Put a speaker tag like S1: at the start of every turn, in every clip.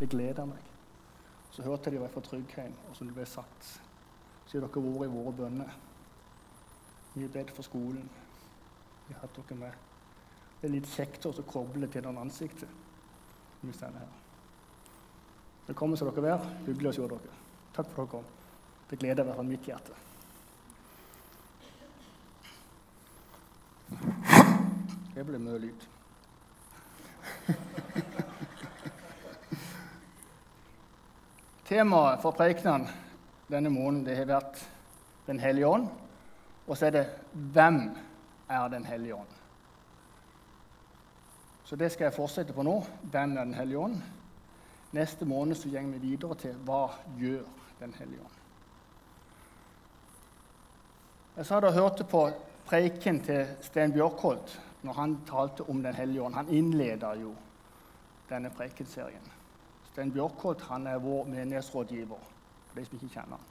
S1: Det gleder meg. Så hørte jeg de fra Tryggheim, og som det ble sagt, så har dere vært i våre bønner. Vi har bedt for skolen. Vi har hatt dere med. Det er litt kjekt å koble til den ansiktet. Velkommen skal dere være. Hyggelig å se dere. Takk for at dere kom. Det gleder i hvert fall mitt hjerte. Det ble mye lyd. Temaet for preikenen denne måneden det har vært Den hellige ånd. Og så er det 'Hvem er Den hellige ånd?' Så det skal jeg fortsette på nå. Hvem er Den hellige ånd? Neste måned så går vi videre til 'Hva gjør Den hellige ånd?' Jeg sa da hørte på preiken til Sten Bjørkholt når han talte om Den hellige ånd. Han innleda jo denne preikenserien. Sten Bjørkholt han er vår menighetsrådgiver, for de som ikke kjenner.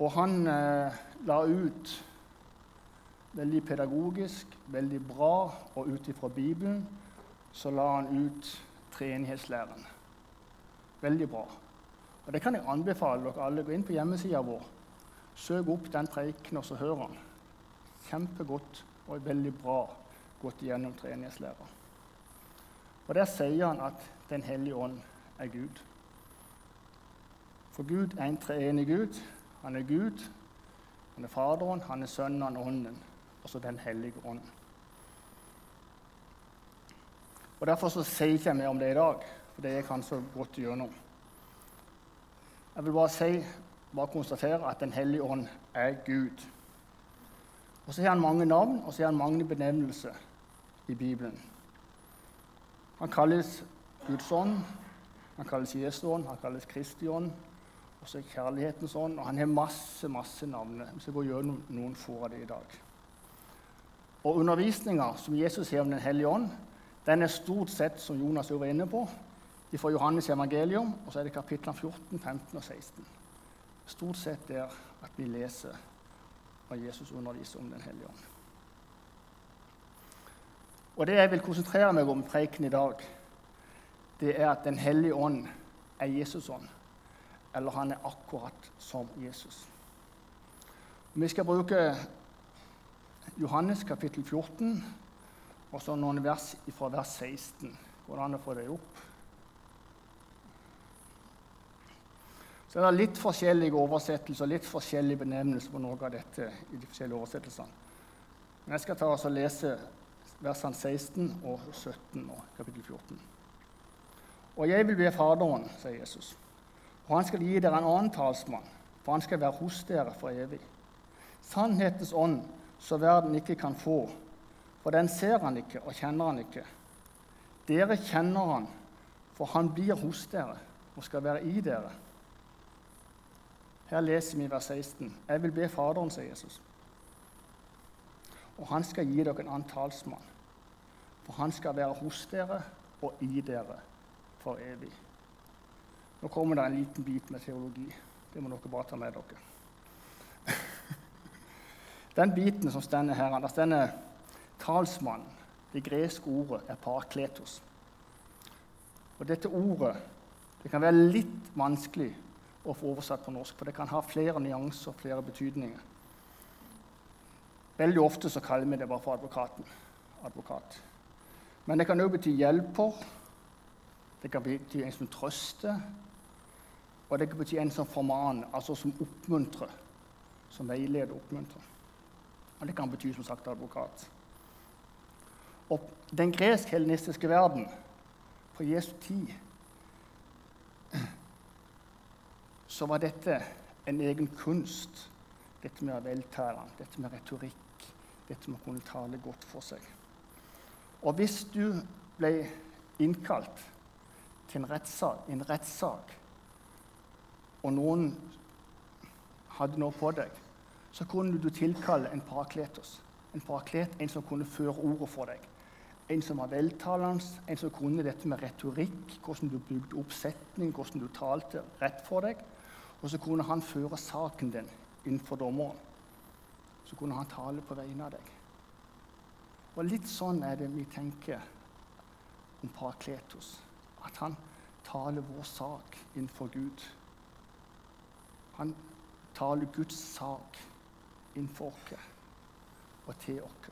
S1: Og han eh, la ut veldig pedagogisk, veldig bra, og ut ifra Bibelen så la han ut treenighetslæren. Veldig bra. Og Det kan jeg anbefale dere alle. Gå inn på hjemmesida vår. Søk opp den preiken, og så hør han. Kjempegodt og veldig bra gått igjennom treenighetslæra. Og Der sier han at Den hellige ånd er Gud. For Gud er en treenig Gud. Han er Gud, han er Faderen, han er Sønnen, han er Ånden. Altså Den hellige ånd. Og Derfor så sier ikke mer om det i dag, for det er kanskje gått gjennom. Jeg vil bare si, bare konstatere at Den hellige ånd er Gud. Og så har han mange navn, og så har han mange benevnelser i Bibelen. Han kalles Guds ånd, han kalles Jesu ånd, han kalles Kristi ånd, og så er kjærlighetens ånd. Og han har masse masse navn. Vi skal gå gjennom noen få av det i dag. Og Undervisninga som Jesus har om Den hellige ånd, den er stort sett, som Jonas var inne på, fra Johannes evangelium, og så er det kapitlene 14, 15 og 16. Stort sett der at vi leser hva Jesus underviser om Den hellige ånd. Og Det jeg vil konsentrere meg om preken i dag, det er at Den hellige ånd er Jesus' ånd. Eller han er akkurat som Jesus. Vi skal bruke Johannes kapittel 14 og så noen vers fra vers 16. Går det an å få det opp? Så er det litt forskjellige oversettelser og litt forskjellige benevnelser på noe av dette. i de forskjellige oversettelsene. Men jeg skal ta og lese versene 16 og 17 og kapittel 14. Og jeg vil be Faderen, sier Jesus, og han skal gi dere en annen talsmann, for han skal være hos dere for evig. Sannhetens ånd, så verden ikke kan få, for den ser han ikke og kjenner han ikke. Dere kjenner han, for han blir hos dere og skal være i dere. Her leser vi vers 16. Jeg vil be Faderen, sier Jesus. Og han skal gi dere en annen talsmann. For han skal være hos dere og i dere for evig. Nå kommer det en liten bit med teologi. Det må dere bare ta med dere. Den biten som stender her, der stender talsmannen. Det greske ordet er parakletos. Og dette ordet det kan være litt vanskelig å få oversatt på norsk, for det kan ha flere nyanser og flere betydninger. Veldig ofte så kaller vi det bare for advokaten. Advokat. Men det kan òg bety hjelper, det kan bety en som trøster, og det kan bety en som formaner, altså som oppmuntrer. Som veileder og oppmuntrer. Og det kan bety som sagt advokat. Og den gresk-helenistiske verden på Jesu tid så var dette en egen kunst, dette med å veltale, dette med retorikk, dette med å kunne tale godt for seg. Og hvis du ble innkalt til en rettssak, en rettssak og noen hadde noe på deg, så kunne du tilkalle en parakletos. En paraklet, en som kunne føre ordet for deg. En som var veltalende, en som kunne dette med retorikk, hvordan du bygde opp setning, hvordan du talte rett for deg. Og så kunne han føre saken din innenfor dommeren. Så kunne han tale på vegne av deg. Og litt sånn er det vi tenker om Parakletos. At han taler vår sak innenfor Gud. Han taler Guds sak innenfor oss og til oss.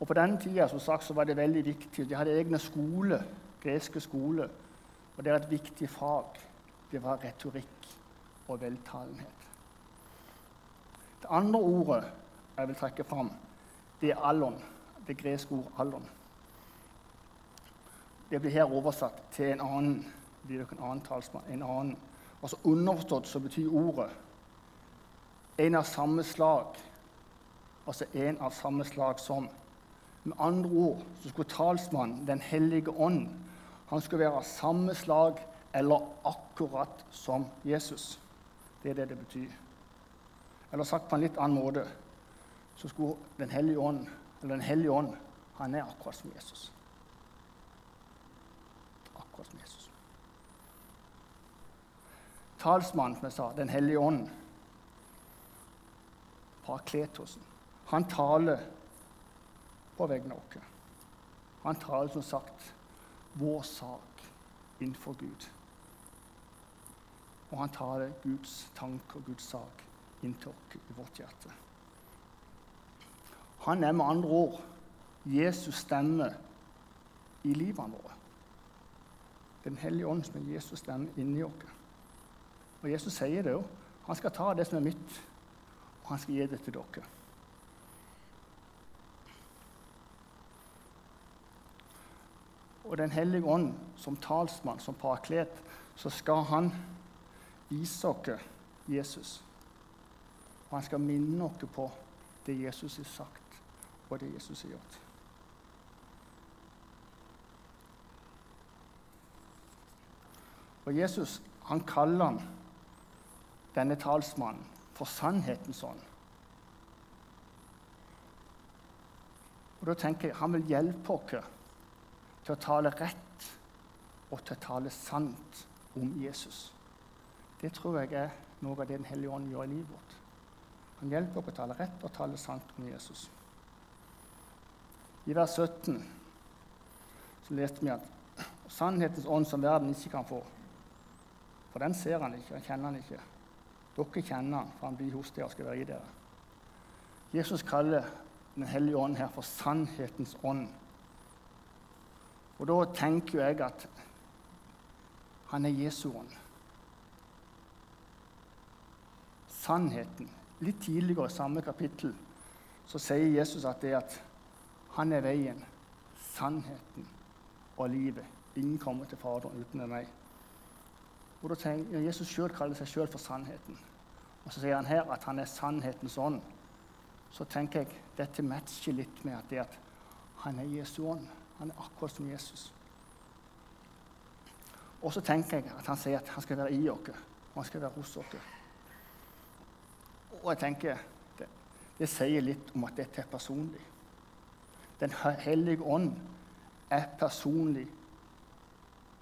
S1: Og På den tida som sagt, så var det veldig viktig. De hadde egne skole, greske skole. Og det er et viktig fag. Det var retorikk og veltalenhet. Det andre ordet jeg vil trekke fram, det er allon. Det greske ordet allon. Det blir her oversatt til en annen blir det en annen talsmann. en annen. Altså Underforstått så betyr ordet en av samme slag. Altså en av samme slag som. Med andre ord så skulle talsmannen, Den hellige ånd, han skulle være av samme slag eller akkurat som Jesus. Det er det det betyr. Eller sagt på en litt annen måte så skulle Den hellige ånd, eller Den hellige ånd, han er akkurat som Jesus. Akkurat som Jesus. Talsmannen, som jeg sa, Den hellige ånd, parakletosen, han taler på vegne av oss. Han taler som sagt vår sak innenfor Gud. Og han taler Guds tanke og Guds sak inntil oss i vårt hjerte. Han er med andre ord Jesus' stemme i livene våre. Den hellige ånd som er Jesus' stemme inni oss. Og Jesus sier det jo. Han skal ta det som er mitt, og han skal gi det til dere. Og Den hellige ånd, som talsmann, som paraklet, så skal han vise oss Jesus. Og han skal minne oss på det Jesus har sagt, og det Jesus har gjort. Og Jesus han kaller han denne talsmannen for sannhetens ånd. Og da tenker jeg Han vil hjelpe oss til å tale rett og til å tale sant om Jesus. Det tror jeg er noe av det Den hellige ånd gjør i livet vårt. Han hjelper oss å tale rett og tale sant om Jesus. I vers 17 så leste vi at sannhetens ånd som verden ikke kan få. For den ser han ikke, han kjenner han ikke. Dere kjenner han, for han blir hos dere og skal være i dere. Jesus kaller Den hellige ånd her for sannhetens ånd. Og da tenker jeg at han er Jesu ånd. Sannheten. Litt tidligere i samme kapittel så sier Jesus at det er at han er veien, sannheten og livet. Ingen kommer til Faderen uten meg. Og da tenker, Jesus sjøl kaller seg sjøl for sannheten. Og så sier han her at han er sannhetens ånd. Så tenker jeg dette matcher litt med at, det at han er Jesu ånd. Han er akkurat som Jesus. Og så tenker jeg at han sier at han skal være i oss, og han skal være hos oss. Og jeg tenker det, det sier litt om at dette er personlig. Den hellige ånd er personlig.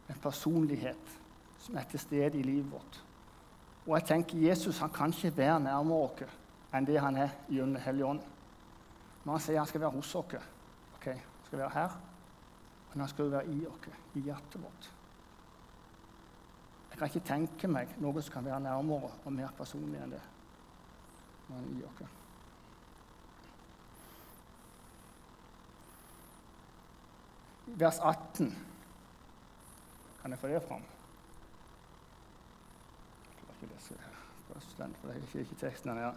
S1: En personlighet som er til stede i livet vårt. Og jeg tenker Jesus han kan ikke være nærmere oss enn det han er gjennom hellige Ånd. Når han sier han skal være hos oss, ok, han skal være her, men han skal være i oss, i hjertet vårt. Jeg kan ikke tenke meg noe som kan være nærmere og mer personlig enn det. Men i oss. Vers 18. Kan jeg få det fram? det.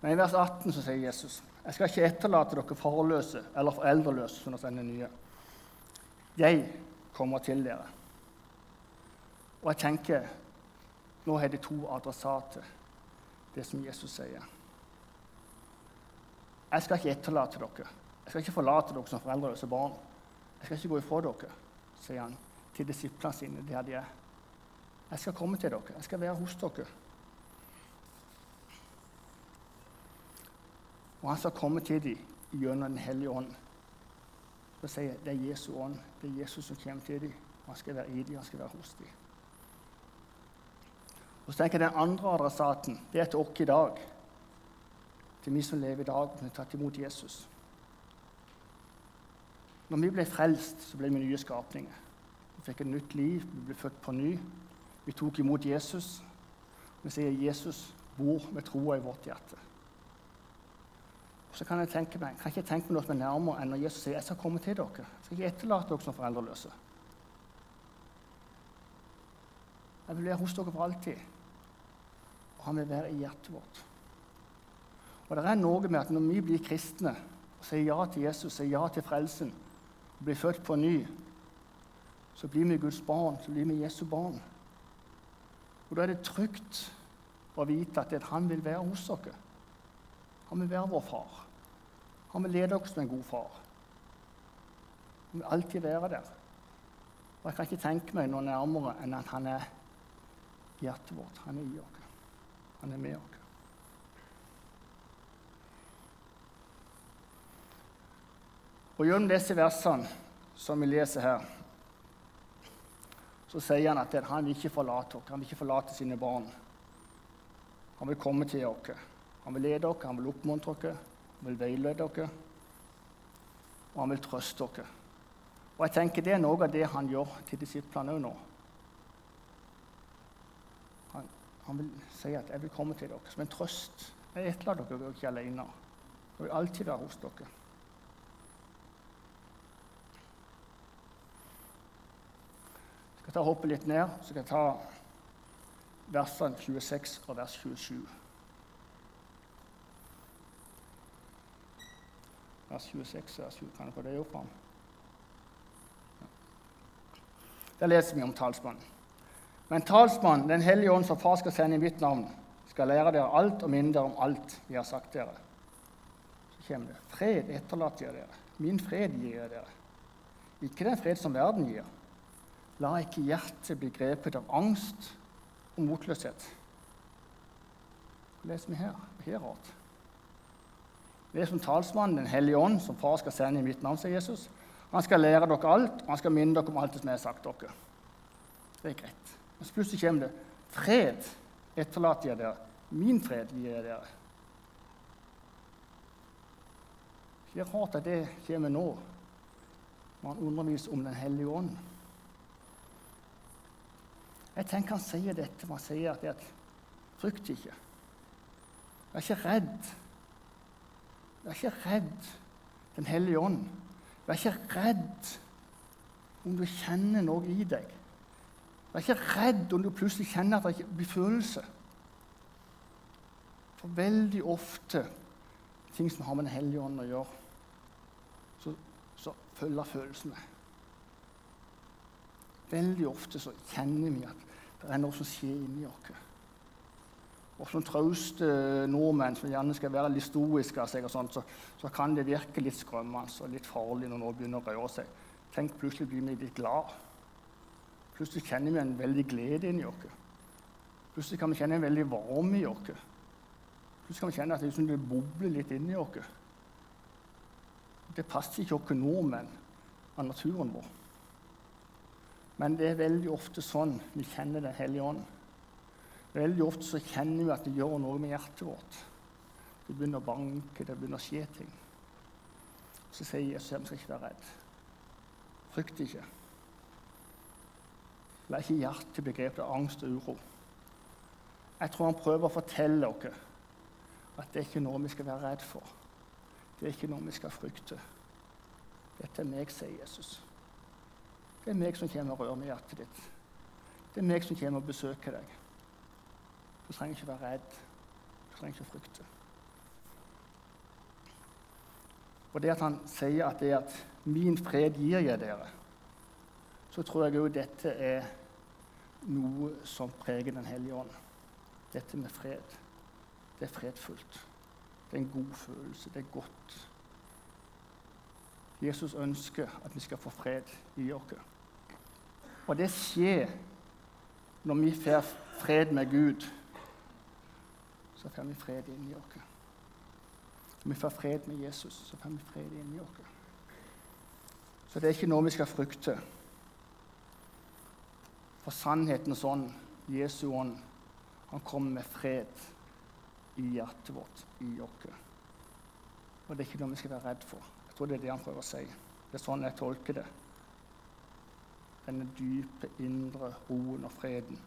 S1: Men i vers 18 så sier Jesus jeg skal ikke etterlate dere farløse eller foreldreløse som dere nye. Jeg kommer til dere. Og jeg tenker nå har de to adressater, det som Jesus sier. Jeg skal ikke etterlate dere. Jeg skal ikke forlate dere som foreldreløse barn. Jeg skal ikke gå ifra dere, sier han til disiplene sine der de er. Jeg skal komme til dere. Jeg skal være hos dere. Og han skal komme til dem gjennom Den hellige ånd. Så sier Det er Jesu ånd. Det er Jesus som kommer til dem. Han skal være i dem, han skal være hos dem. Og så tenker jeg Den andre adressaten det er til oss i dag. Til vi som lever i dag, som har tatt imot Jesus. Når vi ble frelst, så ble vi nye skapninger. Vi fikk et nytt liv, vi ble født på ny. Vi tok imot Jesus. Vi sier Jesus bor med troa i vårt hjerte. Så kan jeg tenke meg, kan ikke tenke meg noe som er nærmere enn når Jesus sier jeg skal komme til dere. Jeg skal ikke etterlate dere som foreldreløse. Jeg vil være hos dere for alltid. Og han vil være i hjertet vårt. Og det er noe med at når vi blir kristne og sier ja til Jesus, sier ja til frelsen, blir født på ny, så blir vi Guds barn, så blir vi Jesu barn. Og Da er det trygt å vite at han vil være hos dere. Han vil være vår far. Han vil lede oss som en god far. Han vil alltid være der. Og Jeg kan ikke tenke meg noe nærmere enn at han er hjertet vårt. Han er i oss. Han er med oss. Og Gjennom disse versene som vi leser her, så sier han at han vil ikke forlate oss. Han vil ikke forlate sine barn. Han vil komme til oss. Han vil lede oss, han vil oppmuntre oss, han vil veilede oss, og han vil trøste oss. Og jeg tenker Det er noe av det han gjør til disiplene òg nå. Han, han, vil si at 'jeg vil komme til dere som en trøst'. Jeg etterlater dere ikke alene. Jeg vil alltid være hos dere. Jeg skal ta hoppe litt ned, så skal jeg ta versene 26 og vers 27. Vers 26 og vers 27. Kan jeg få det opp? Fram? Der leser vi om talsmannen. Men talsmannen, Den hellige ånd, som Far skal sende i mitt navn, skal lære dere alt og minne dere om alt vi har sagt dere. Så kommer det. Fred etterlater jeg dere. Min fred gir jeg dere. Ikke den fred som verden gir. La ikke hjertet bli grepet av angst og motløshet. Hva leser vi her? Er rart. Det er som talsmannen, Den hellige ånd, som Far skal sende i mitt navn, sier Jesus. Han skal lære dere alt, og han skal minne dere om alt det som jeg har sagt dere. Det er greit. Men plutselig kommer det fred etterlater jeg dere. Min fred gir jeg dere. Det er rart at det kommer nå, når han underviser om Den hellige ånd. Jeg tenker han sier dette, for han sier at, at frykt ikke. Vær ikke redd. Vær ikke redd Den hellige ånd. Vær ikke redd om du kjenner noe i deg. Vær ikke redd om du plutselig kjenner at det ikke blir følelse. For veldig ofte ting som har med Den hellige ånd å gjøre, så, så følger følelsene. Veldig ofte så kjenner vi at det er noe som skjer inni oss. Og som trauste nordmenn som gjerne skal være litt stoiske, av seg og sånt, så, så, kan det virke litt skrømmende og litt farlig når noe begynner å røre seg. Tenk, Plutselig blir vi litt glad. Plutselig kjenner vi en veldig glede inni oss. Plutselig kan vi kjenne en veldig varme i oss. Plutselig kan vi kjenne at det, det bobler litt inni oss. Det passer ikke oss nordmenn av naturen vår. Men det er veldig ofte sånn vi kjenner Den hellige ånd. Veldig ofte så kjenner vi at det gjør noe med hjertet vårt. Det begynner å banke, det begynner å skje ting. Så sier Jesus at vi skal ikke være redd. Frykt ikke. La ikke hjertet begrepet angst og uro. Jeg tror han prøver å fortelle oss at det er ikke noe vi skal være redd for. Det er ikke noe vi skal frykte. Dette er meg, sier Jesus. Det er meg som kommer og rører med hjertet ditt. Det er meg som kommer og besøker deg. Du trenger ikke være redd. Du trenger ikke frykte. Og det at han sier at det er at 'min fred gir jeg dere', så tror jeg òg dette er noe som preger Den hellige ånd. Dette med fred. Det er fredfullt. Det er en god følelse. Det er godt. Jesus ønsker at vi skal få fred i oss. Og det skjer når vi får fred med Gud så får vi fred inni oss. Når vi får fred med Jesus, så får vi fred inni oss. Så det er ikke noe vi skal frykte. For sannheten er sånn Jesu ånd han kommer med fred i hjertet vårt, i oss. Og det er ikke noe vi skal være redd for. Tror det er det han prøver å si. Det er sånn jeg tolker det. Denne dype, indre roen og freden.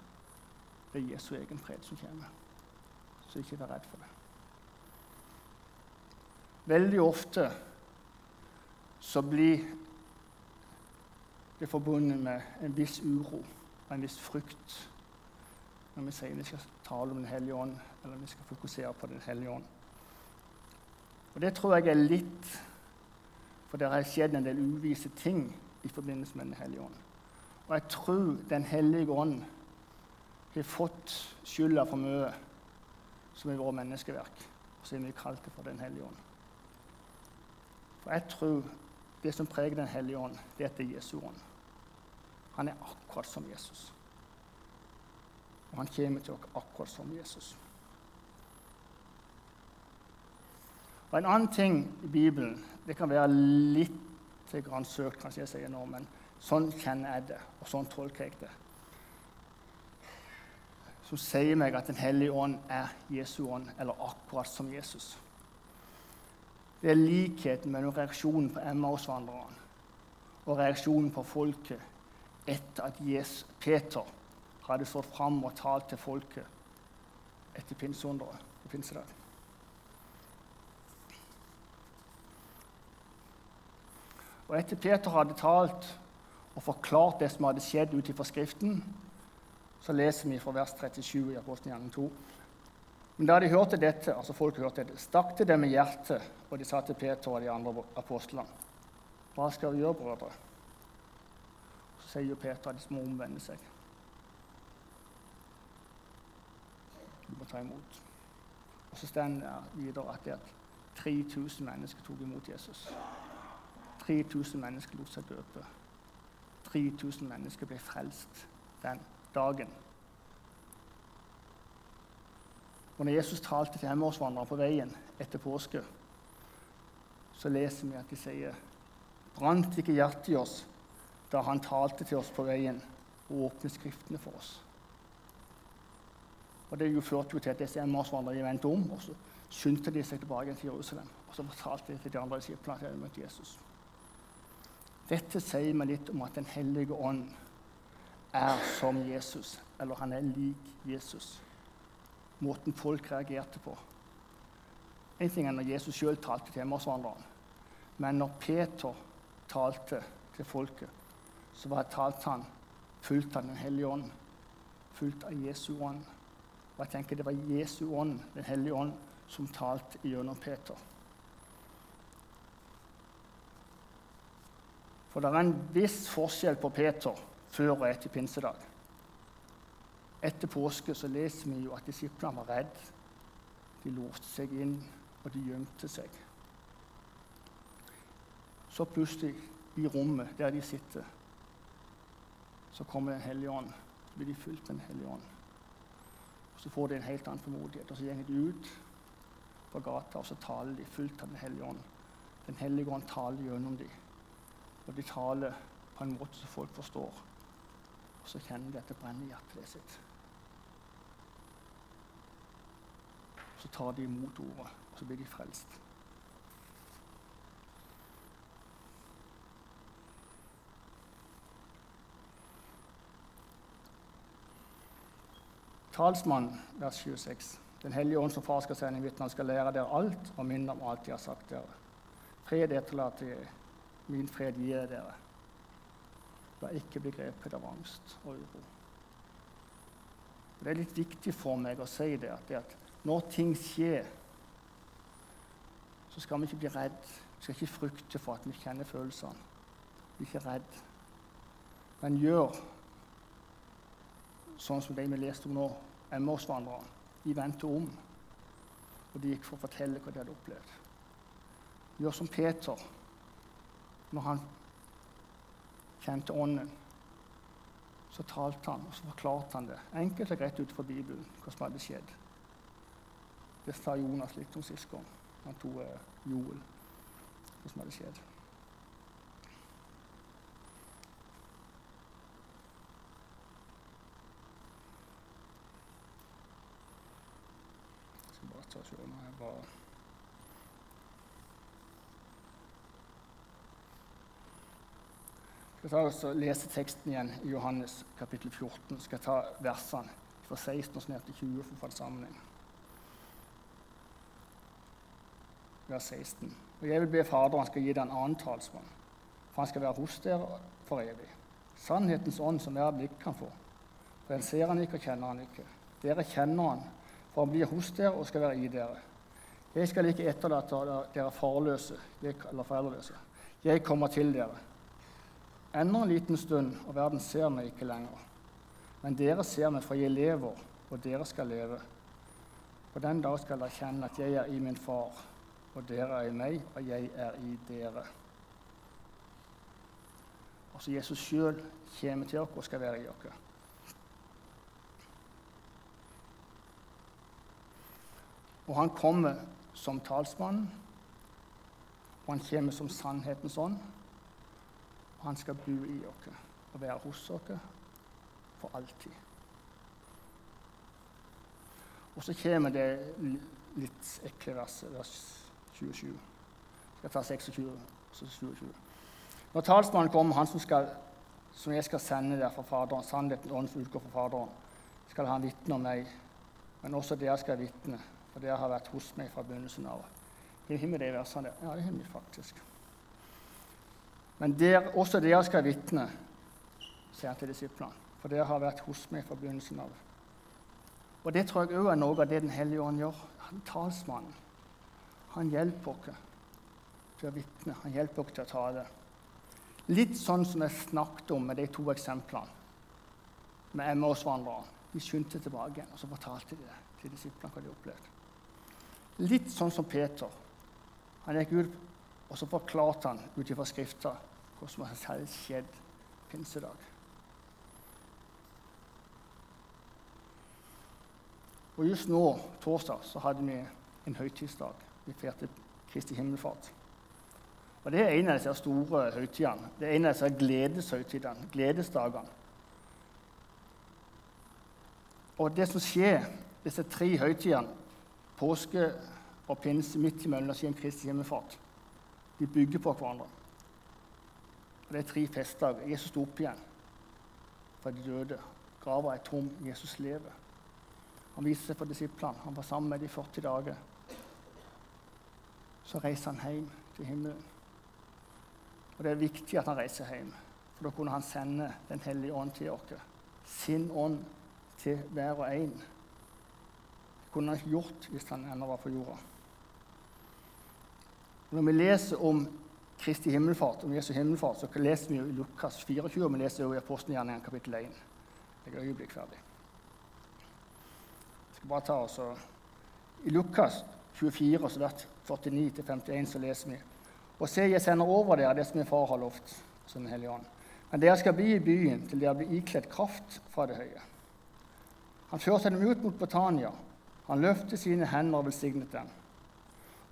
S1: Det er Jesu egen fred som kommer. Så ikke vær redd for det. Veldig ofte så blir det forbundet med en viss uro og en viss frykt når vi sier vi skal tale om Den hellige ånd, eller vi skal fokusere på Den hellige ånd. Og Det tror jeg er litt for det har skjedd en del uvise ting i forbindelse med Den hellige ånd. Og jeg tror Den hellige ånd har fått skylda for mye som har vært menneskeverk. Og så har vi kalt det for Den hellige ånd. For jeg tror det som preger Den hellige ånd, det er at det er Jesu ånd. Han er akkurat som Jesus. Og han kommer til oss akkurat som Jesus. Og En annen ting i Bibelen Det kan være litt søkt, kanskje jeg sier nå, men sånn kjenner jeg det, og sånn tolker jeg det. Som sier meg at Den hellige ånd er Jesu ånd, eller akkurat som Jesus. Det er likheten mellom reaksjonen på Emmausvandrerne og reaksjonen på folket etter at Jesus, Peter hadde stått fram og talt til folket etter pinseunderet på pinsedag. Og etter Peter hadde talt og forklart det som hadde skjedd ut ifra Skriften, så leser vi fra vers 37 i Apostelgjerningen 2. Men da de hørte dette, altså folk hørte dette, stakk det dem i hjertet, og de sa til Peter og de andre apostlene.: Hva skal vi gjøre, brødre? Så sier Peter at de må omvende seg. De må ta imot. Og så står det videre at, det at 3000 mennesker tok imot Jesus. 3000 mennesker lot seg døpe. 3000 mennesker ble frelst den dagen. Og når Jesus talte til femårsvandrere på veien etter påske, så leser vi at de sier Brant ikke hjertet i oss da han talte til oss på veien og åpnet Skriftene for oss? Og Det førte jo til at disse femårsvandrerne vendte om, og så skyndte de seg tilbake til Jerusalem. Og så fortalte de til de andre disiplene at de hadde møtt Jesus. Dette sier meg litt om at Den hellige ånd er som Jesus, eller han er lik Jesus. Måten folk reagerte på. En ting er når Jesus sjøl talte til Emmausvandreren, men når Peter talte til folket, så var talte han fullt av Den hellige ånd, fullt av Jesu ånd. Og jeg tenker Det var Jesu ånd, Den hellige ånd, som talte gjennom Peter. For det er en viss forskjell på Peter før og etter pinsedag. Etter påske så leser vi jo at disiplene var redde. De låste seg inn, og de gjemte seg. Så plutselig, i rommet der de sitter, så kommer Den hellige ånd. Så blir de fulgt med Den hellige ånd. Så får de en helt annen formodighet. Og så går de ut på gata, og så taler de fullt av Den hellige ånd. Den hellige ånd taler gjennom dem. Og de taler på en måte som folk forstår. Og så kjenner de at det brenner i hjertet sitt. Så tar de imot ordet, og så blir de frelst. Talsmann, vers 26. Den hellige ånd som far skal sende vitner, skal lære dere alt og minne om alt de har sagt dere. Fred etterlater jeg, min fred gir jeg dere. La ikke bli grepet av angst og uro. Det er litt viktig for meg å si det at, det at når ting skjer, så skal vi ikke bli redd. Vi skal ikke frykte for at vi kjenner følelsene. Vi er ikke redd. Men gjør sånn som de vi leste om nå, Emmausvandrerne. De vendte om, og de gikk for å fortelle hva de hadde opplevd. Gjør som Peter når han kjente Ånden. Så talte han, og så forklarte han det enkelt og greit ut fra Bibelen hva som hadde skjedd. Det sa Jonas litt om sist gang. Han tok eh, Joel, hva som hadde skjedd. Jeg skal bare ta og se når jeg var Jeg skal altså lese teksten igjen i Johannes kapittel 14. Jeg skal ta versene fra 16 og ned til 20 for å få en sammenheng. Vers 16. Og jeg vil be Faderen skal gi deg en annen talsmann, for han skal være hos dere for evig. Sannhetens ånd som verden ikke kan få. For en ser han ikke og kjenner han ikke. Dere kjenner han, for han blir hos dere og skal være i dere. Jeg skal ikke etterlate dere farløse eller foreldreløse. Jeg kommer til dere. Enda en liten stund, og verden ser meg ikke lenger. Men dere ser meg, for jeg lever, og dere skal leve. På den dag skal dere kjenne at jeg er i min far, og dere er i meg, og jeg er i dere. Altså Jesus sjøl kommer til oss og skal være i oss. Og han kommer som talsmann, og han kommer som sannhetens ånd. Og han skal bo i oss og være hos oss for alltid. Og så kommer det litt ekle verset, vers 27. Jeg skal ta 26 og så 27. Når talsmannen kommer, han som, skal, som jeg skal sende der fra Faderen, sannheten og som utgår fra Faderen, skal han vitne om meg, men også dere skal vitne, for dere har vært hos meg fra begynnelsen av. Har vi det versene der? Ja, det har vi faktisk. Men der, også dere skal vitne, sier han til disiplene, for dere har vært hos meg fra begynnelsen av. Og Det tror jeg òg er noe av det Den hellige ånd gjør. Han talsmannen. Han hjelper oss til å vitne, han hjelper oss til å tale. Litt sånn som jeg snakket om med de to eksemplene med Emmaus-vandreren. De skyndte tilbake og så fortalte de det til disiplene hva de opplevde. Litt sånn som Peter. Han gikk ut, og så forklarte han ut ifra Skrifta hva som hadde skjedd pinsedag. Og just nå, torsdag, så hadde vi en høytidsdag. Vi feirte Kristi himmelfart. Og Det er en av disse store høytidene. Det er en av disse gledeshøytidene, gledesdagene. Og det som skjer disse tre høytidene, påske og pinse midt imellom og skjer Kristi himmelfart, de bygger på hverandre. Og Det er tre festdager. Jesus sto opp igjen fra de døde. Grava er tom. Jesus lever. Han viste seg for disiplene. Han var sammen med dem i 40 dager. Så reiser han hjem til himmelen. Og Det er viktig at han reiser hjem, for da kunne han sende Den hellige ånd til oss. Sin ånd til hver og en. Det kunne han ikke gjort hvis han ennå var på jorda. Når vi leser om Kristi himmelfart, om Jesu himmelfart, så leser vi jo i Lukas 24, og vi leser jo i Apostelgjerningen kapittel 1. Jeg er øyeblikk ferdig. Jeg skal bare ta oss og, I Lukas 24, så vers 49-51, så leser vi Og se, jeg sender over dere det som min far har lovt, som Den hellige ånd. Men dere skal bli i byen til dere blir ikledd kraft fra det høye. Han førte dem ut mot Britannia. Han løftet sine hender og velsignet dem.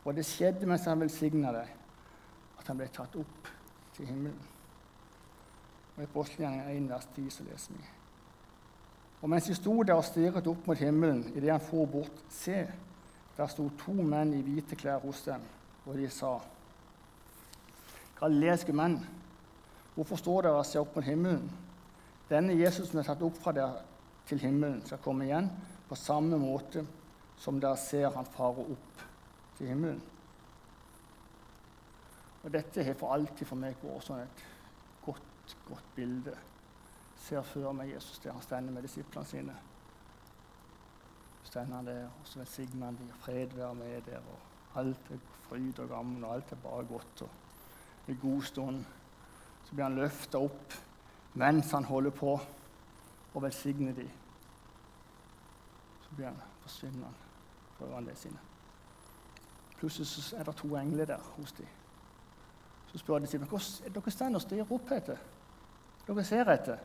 S1: Og det skjedde mens han velsigna dem, at han ble tatt opp til himmelen. Og I Apostelgjerningen 1, vers 10 så leser vi. Og mens de sto der og stirret opp mot himmelen idet han for bort, se, der sto to menn i hvite klær hos dem, og de sa Galileiske menn, hvorfor står dere og ser opp mot himmelen? Denne Jesus som er tatt opp fra dere til himmelen, skal komme igjen på samme måte som dere ser han fare opp til himmelen. Og Dette har for alltid for meg vært sånn et godt, godt bilde. Ser før meg Jesus der han stender med disiplene sine. Stender han der, og så velsigner han dem, og fred være med der. og Alt er fryd og gammen, og alt er bare godt. og En god stund så blir han løfta opp mens han holder på å velsigne dem. Så blir han forsvinner han fra øynene sine. Plutselig så er det to engler der hos dem. Så spør de seg hva dere står og stirrer opp etter. Dere ser etter.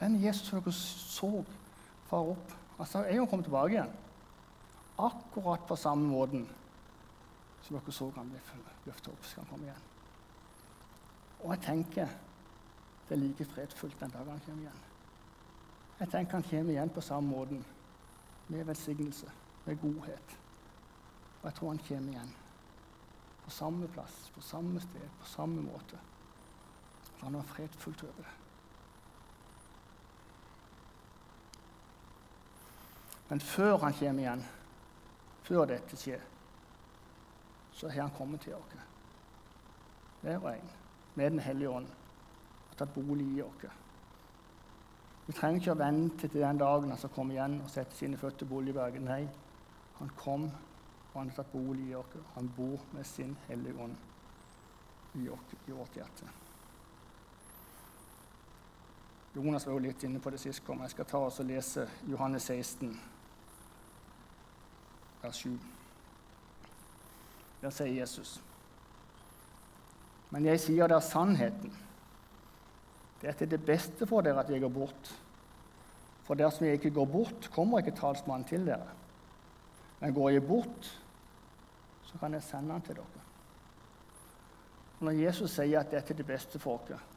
S1: Den Jesus som dere så far opp, altså, er jo kommet tilbake igjen. Akkurat på samme måten som dere så han løfte opp. skal han komme igjen. Og jeg tenker det er like fredfullt den dagen han kommer igjen. Jeg tenker han kommer igjen på samme måten, med velsignelse, med godhet. Og jeg tror han kommer igjen på samme plass, på samme sted, på samme måte. Er noe fredfullt over det. Men før han kommer igjen, før dette skjer, så har han kommet til oss. Hver og en. Med Den hellige ånd. Og tatt bolig i oss. Vi trenger ikke å vente til den dagen han skal komme igjen og sette sine føtter Boligbergen. Nei, han kom, og han tatt bolig i oss. Han bor med sin hellige ånd i, oss, i vårt hjerte. Jonas var jo litt inne på det sist men Jeg skal ta oss og lese Johannes 16 vers 7. Der sier Jesus.: Men jeg sier dere sannheten. Det er det beste for dere at jeg går bort. For dersom jeg ikke går bort, kommer ikke talsmannen til dere. Men går jeg bort, så kan jeg sende han til dere. Og når Jesus sier at dette er det beste for oss,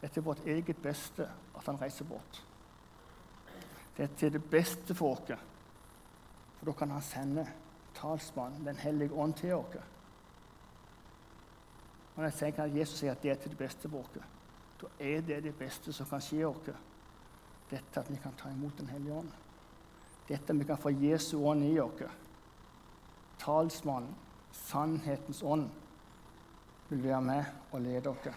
S1: det er vårt eget beste at han reiser bort. Det er det beste for oss for da kan han sende talsmannen, Den hellige ånd, til oss. Når jeg tenker at Jesus sier at det er til det beste for oss, da er det det beste som kan skje oss. Dette at vi kan ta imot Den hellige ånd. Dette at vi kan få Jesu ånd i oss. Talsmannen, sannhetens ånd, vil være med og lede dere.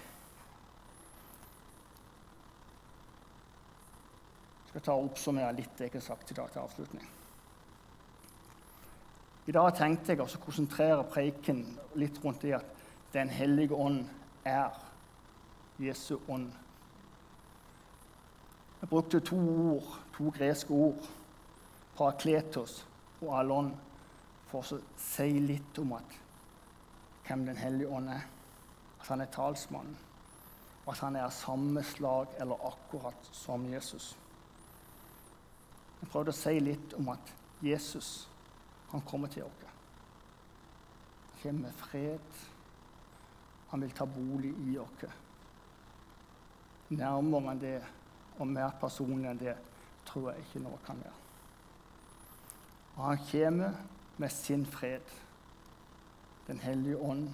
S1: Jeg skal ta og oppsummere litt det jeg har sagt i dag til avslutning. I dag tenkte jeg å konsentrere preken litt rundt det at Den hellige ånd er Jesu ånd. Jeg brukte to ord, to greske ord, parakletos og alon, for å si litt om at, hvem Den hellige ånd er. At han er talsmannen, og at han er av samme slag eller akkurat som Jesus. Jeg prøvde å si litt om at Jesus han kommer til oss. Han kommer med fred. Han vil ta bolig i oss. Nærmere enn det og mer personlig enn det tror jeg ikke noe kan være. Og han kommer med sin fred. Den hellige ånd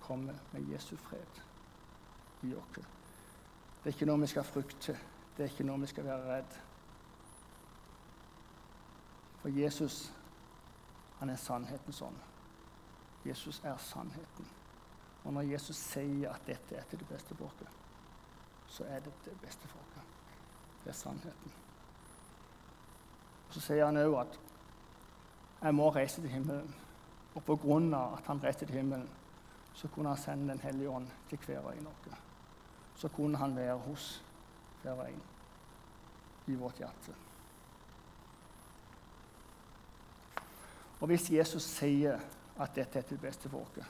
S1: kommer med Jesu fred i oss. Det er ikke noe vi skal frykte, det er ikke noe vi skal være redd. For Jesus han er sannhetens ånd. Jesus er sannheten. Og når Jesus sier at dette er til det beste oss, så er det det beste oss. Det er sannheten. Og Så sier han òg at jeg må reise til himmelen. Og av at han reiste til himmelen, så kunne han sende Den hellige ånd til hver og en av. Så kunne han være hos hver og en i vårt hjerte. Og hvis Jesus sier at dette er til beste for oss,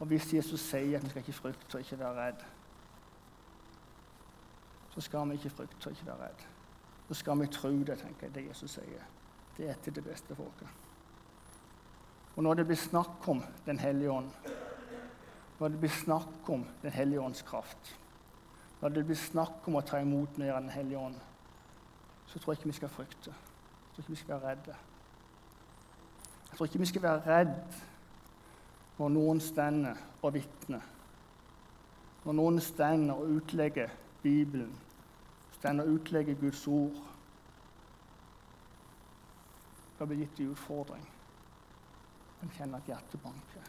S1: og hvis Jesus sier at vi skal ikke frykte og ikke være redd, så skal vi ikke frykte og ikke være redd. Så skal vi tro det, tenker jeg, det Jesus sier. Det er til det beste oss. Og når det blir snakk om Den hellige ånd, når det blir snakk om Den hellige ånds kraft, når det blir snakk om å ta imot mer av Den hellige ånd, så tror jeg ikke vi skal frykte. Jeg tror ikke vi skal være redde. Jeg tror ikke vi skal være redd når noen stender og vitner. Når noen stender og utlegger Bibelen, stender og utlegger Guds ord. Det blir gitt en utfordring. En kjenner at hjertet banker.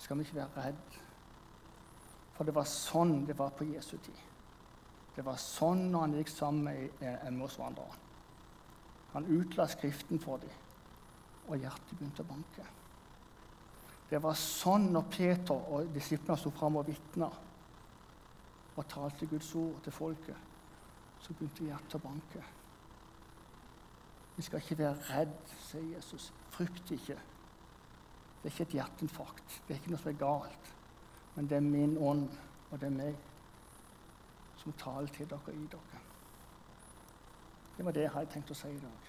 S1: Skal vi ikke være redd? For det var sånn det var på Jesu tid. Det var sånn når han gikk sammen med Emmausvandreren. Han utla Skriften for dem og hjertet begynte å banke. Det var sånn når Peter og disiplene sto fram og vitna og talte Guds ord til folket, så begynte hjertet å banke. Vi skal ikke være redd, sier Jesus. Frykt ikke. Det er ikke et hjerteinfarkt. Det er ikke noe som er galt. Men det er min ånd, og det er meg, som taler til dere og i dere. Det var det jeg hadde tenkt å si i dag.